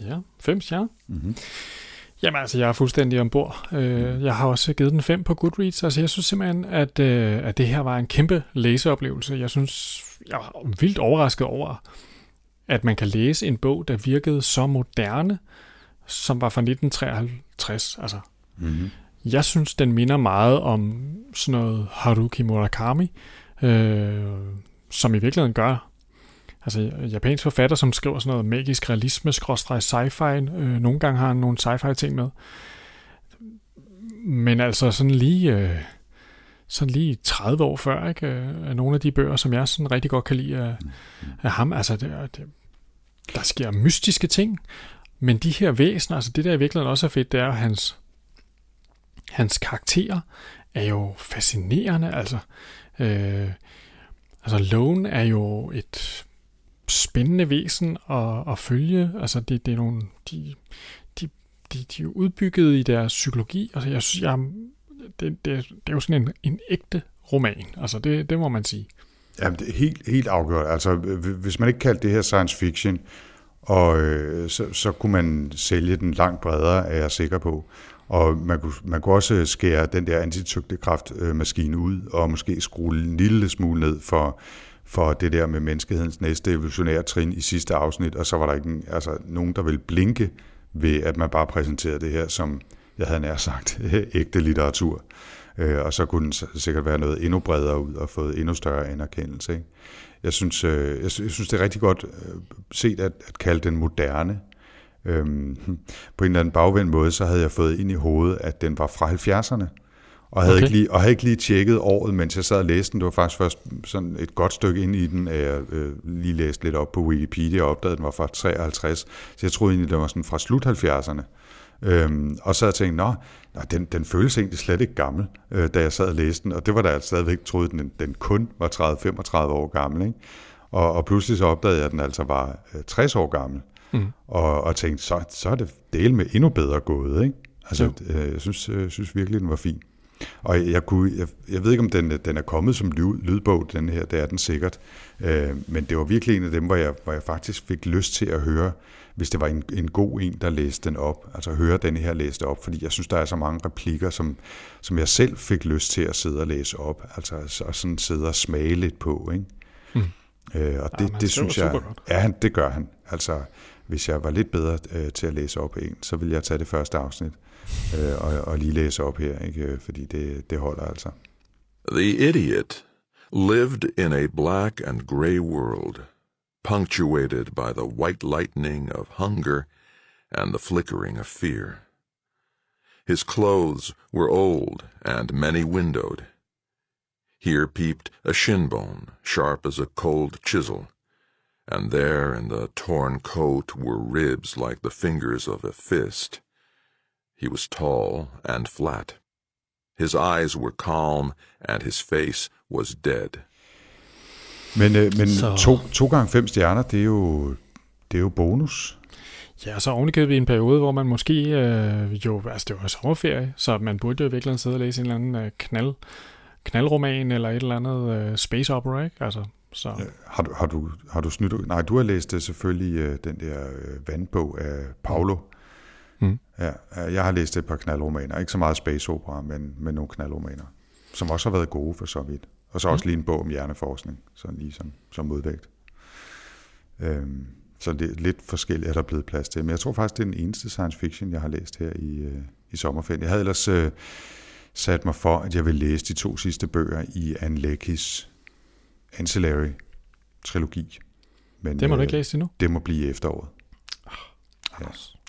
Ja, fem stjerner. Mm-hmm. Jamen altså, jeg er fuldstændig ombord. Øh, jeg har også givet den 5 på Goodreads. Altså, jeg synes simpelthen, at, øh, at det her var en kæmpe læseoplevelse. Jeg synes, jeg var vildt overrasket over, at man kan læse en bog, der virkede så moderne, som var fra 1953. Altså, Mm-hmm. jeg synes, den minder meget om sådan noget Haruki Murakami, øh, som i virkeligheden gør. Altså, japansk forfatter, som skriver sådan noget magisk realisme, skråstrej sci-fi. Øh, nogle gange har han nogle sci-fi ting med. Men altså sådan lige, øh, sådan lige 30 år før, ikke? Øh, er nogle af de bøger, som jeg sådan rigtig godt kan lide af, af ham. Altså, det, det, der sker mystiske ting, men de her væsener, altså det der i virkeligheden også er fedt, det er at hans, hans karakterer er jo fascinerende. Altså, øh, altså Lone er jo et spændende væsen at, at følge. Altså det, det er nogle, de, de, de, de er udbygget i deres psykologi. Altså jeg synes, jeg, det, det, det er jo sådan en, en ægte roman. Altså det, det må man sige. Jamen, det er helt, helt afgjort. Altså, hvis man ikke kaldte det her science fiction, og øh, så, så kunne man sælge den langt bredere, er jeg sikker på. Og man kunne, man kunne også skære den der antitygtekraftmaskine ud, og måske skrue en lille smule ned for, for det der med menneskehedens næste evolutionære trin i sidste afsnit, og så var der ikke en, altså, nogen, der ville blinke ved, at man bare præsenterede det her som, jeg havde nær sagt, ægte litteratur. Øh, og så kunne den sikkert være noget endnu bredere ud og fået endnu større anerkendelse. Ikke? Jeg, synes, øh, jeg, synes, det er rigtig godt øh, set at, at kalde den moderne. Øhm, på en eller anden bagvendt måde, så havde jeg fået ind i hovedet, at den var fra 70'erne. Og havde, Okay. ikke lige, og havde ikke lige tjekket året, mens jeg sad og læste den. Det var faktisk først sådan et godt stykke ind i den, at jeg øh, lige læste lidt op på Wikipedia og opdagede, at den var fra 53. Så jeg troede egentlig, den var sådan fra slut 70'erne. Øhm, og så havde jeg tænkt, nå, nå den, den føles egentlig slet ikke gammel, øh, da jeg sad og læste den. Og det var da jeg stadigvæk troede, den, den kun var 30-35 år gammel. Ikke? Og, og pludselig så opdagede jeg, at den altså var øh, 60 år gammel. Mm. Og, og tænkte, så, så er det del med endnu bedre gået. Ikke? Altså, Jo. øh, jeg synes, øh, synes virkelig, den var fin. Og jeg, kunne, jeg, jeg ved ikke, om den, den er kommet som lyd, lydbog, den her, det er den sikkert. Øh, men det var virkelig en af dem, hvor jeg, hvor jeg faktisk fik lyst til at høre, hvis det var en, en god en, der læste den op. Altså høre den her læste op, fordi jeg synes, der er så mange replikker, som, som jeg selv fik lyst til at sidde og læse op. Altså og sådan sidde og smage lidt på. Ikke? Mm. Øh, og det, han det synes jeg, ja, han, det gør han. Altså, hvis jeg var lidt bedre øh, til at læse op en, så ville jeg tage det første afsnit øh, og, og lige læse op her, ikke? Øh, fordi det, det holder altså. The idiot lived in a black and gray world, punctuated by the white lightning of hunger and the flickering of fear. His clothes were old and many windowed. Here peeped a shin bone, sharp as a cold chisel, and there in the torn coat were ribs like the fingers of a fist. He was tall and flat. His eyes were calm, and his face was dead. Men, øh, men Så- to, to gange fem stjerner, det er jo, det er jo bonus. Ja, så ovenikøbet i en periode, hvor man måske øh, jo, altså det var sommerferie, så man burde jo i virkeligheden sidde og læse en eller anden øh, knald, knaldroman eller et eller andet øh, space opera, ikke? Altså, så. Øh, Har du, har du, har du snydt? Nej, du har læst det selvfølgelig øh, den der øh, vandbog af Paulo. Mm. Ja, ja, jeg har læst et par knaldromaner. Ikke så meget space opera, men, men nogle knaldromaner. Som også har været gode for så vidt. Og så også lige en bog om hjerneforskning, sådan lige som, som modvægt. Øhm, så det er lidt forskelligt, er der blevet plads til. Men jeg tror faktisk, det er den eneste science fiction, jeg har læst her i, øh, i sommerferien. Jeg havde ellers øh, sat mig for, at jeg vil læse de to sidste bøger i Anne Leckys Ancillary trilogi. Men, Det må du øh, ikke læse endnu. Det må blive efteråret. Ja.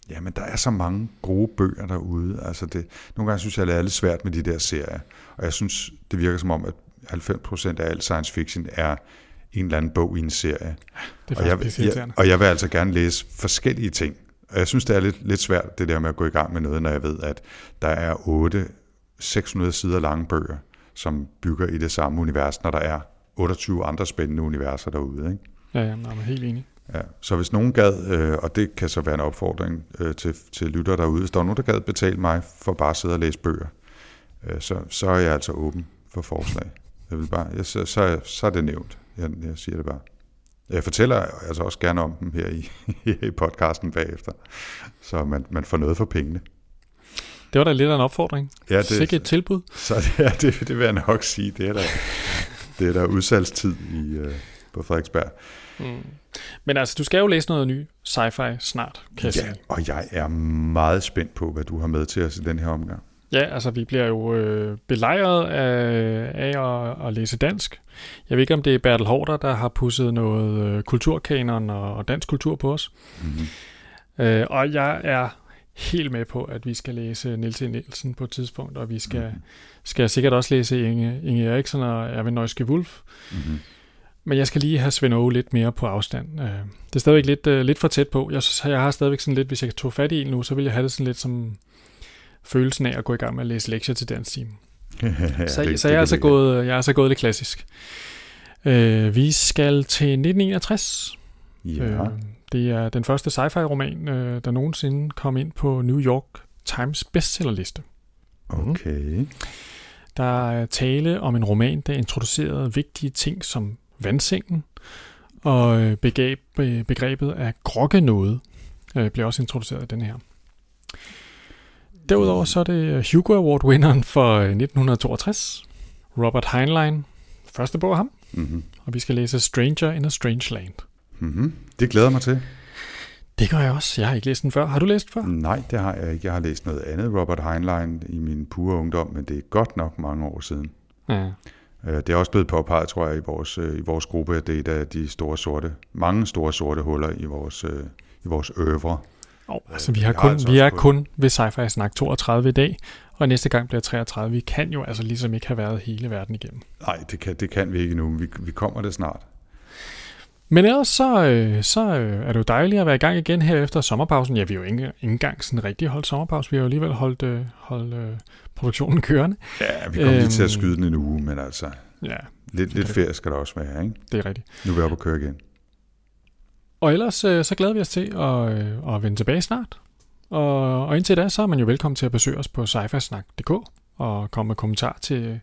ja, men der er så mange gode bøger derude. Altså det, nogle gange synes jeg, det er lidt svært med de der serier. Og jeg synes, det virker som om, at 90% af al science fiction er en eller anden bog i en serie. Det er Og jeg, jeg, og jeg vil altså gerne læse forskellige ting. Og jeg synes, det er lidt, lidt svært, det der med at gå i gang med noget, når jeg ved, at der er 8 600 sider lange bøger, som bygger i det samme univers, når der er 28 andre spændende universer derude. Ikke? Ja, ja, men jeg er helt enig. Ja, så hvis nogen gad, øh, og det kan så være en opfordring øh, til, til lytter derude, hvis der er nogen, der gad betale mig for bare at sidde og læse bøger, øh, så, så er jeg altså åben for forslag. Jeg vil bare, jeg, så, så, så er det nævnt. Jeg, jeg siger det bare. Jeg fortæller altså også gerne om dem her i, i podcasten bagefter, så man, man får noget for pengene. Det var da lidt af en opfordring. Ja, det... Sikke et tilbud. Så det, ja, det, det vil jeg nok sige. Det er der, det er der udsalgstid i, øh, på Frederiksberg. Mm. Men altså, du skal jo læse noget ny sci-fi snart, kan jeg Ja, sige. og jeg er meget spændt på, hvad du har med til os i den her omgang. Ja, altså vi bliver jo øh, belejret af, af at, at læse dansk. Jeg ved ikke, om det er Bertel Hårder, der har pusset noget øh, kulturkanon og, og dansk kultur på os. Mm-hmm. Øh, og jeg er helt med på, at vi skal læse Niels E. Nielsen på et tidspunkt, og vi skal, Mhm. skal sikkert også læse Inge, Inge Eriksen og Erwin Neuske Wulf. Mm-hmm. Men jeg skal lige have Svend Aage lidt mere på afstand. Øh, Det er stadigvæk lidt, øh, lidt for tæt på. Jeg, jeg har stadigvæk sådan lidt, hvis jeg tog fat i en nu, så ville jeg have det sådan lidt som følelsen af at gå i gang med at læse lektier til dansk time. ja, Så, det- så jeg, er altså gået, jeg er altså gået lidt klassisk. Øh, vi skal til 1961. Ja, Øh, det er den første sci-fi-roman, øh, der nogensinde kom ind på New York Times bestsellerliste. okay. Der er tale om en roman, der introducerede vigtige ting som vandsengen, og øh, begreb, øh, begrebet af grokkenåde øh, blev også introduceret i den her. Derudover så er det Hugo Award-vinderen for øh, 1962, Robert Heinlein, første bog af ham, Mm-hmm. og vi skal læse Stranger in a Strange Land. Mm-hmm. Det glæder mig til. Det gør jeg også. Jeg har ikke læst den før. Har du læst den før? Nej, det har jeg ikke. Jeg har læst noget andet Robert Heinlein i min pure ungdom, men det er godt nok mange år siden. Ja. Øh, Det er også blevet påpeget, tror jeg, i vores, øh, i vores gruppe, at det er et af de store sorte, mange store sorte huller i vores, øh, i vores øvre. Oh, altså, vi, har har kun, altså vi er kun ved Sci-Fi Snak 32 i dag, og næste gang bliver 33. Vi kan jo altså ligesom ikke have været hele verden igennem. Nej, det kan, det kan vi ikke nu, men vi, vi kommer det snart. Men ellers så, øh, så øh, er det jo dejligt at være i gang igen her efter sommerpausen. Ja, vi har jo ikke, ikke engang sådan rigtig holdt sommerpause. Vi har jo alligevel holdt, øh, holdt øh, produktionen kørende. Ja, vi kommer øhm, lige til at Øhm. skyde den en uge, men altså, Ja, lidt, lidt ferie skal der også være, ikke? det er rigtigt. Nu er vi oppe at køre igen. Og ellers øh, så glæder vi os til at, øh, at vende tilbage snart. Og, og indtil da, så er man jo velkommen til at besøge os på sci og komme med kommentar til,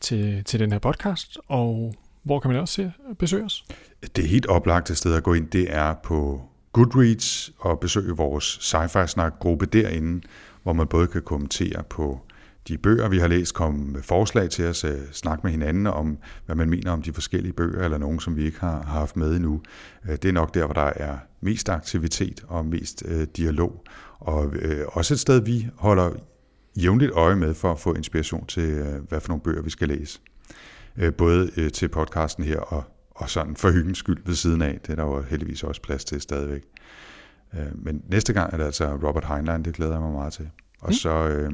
til, til den her podcast. Og hvor kan man også se, besøge os? Det helt oplagte sted at gå ind, det er på Goodreads og besøge vores sci-fi snak gruppe derinde, hvor man både kan kommentere på de bøger, vi har læst, komme med forslag til os, øh, snakke med hinanden om, hvad man mener om de forskellige bøger, eller nogen, som vi ikke har, har haft med endnu. Øh, det er nok der, hvor der er mest aktivitet og mest øh, dialog, og øh, også et sted, vi holder jævnligt øje med for at få inspiration til, øh, hvad for nogle bøger vi skal læse. Øh, både øh, til podcasten her og, og sådan for hyggens skyld ved siden af. Det er der jo heldigvis også plads til stadigvæk. Øh, men næste gang er det altså Robert Heinlein, det glæder jeg mig meget til. Og Mm. så øh,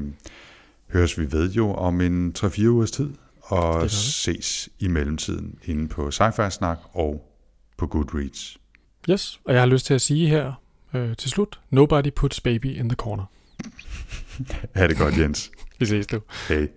høres vi ved jo om en 3-4 ugers tid, og ses i mellemtiden inde på Sci-Fi Snak og på Goodreads. Yes, og jeg har lyst til at sige her øh, til slut, nobody puts baby in the corner. Ha' det godt, Jens. Vi ses du. Hej.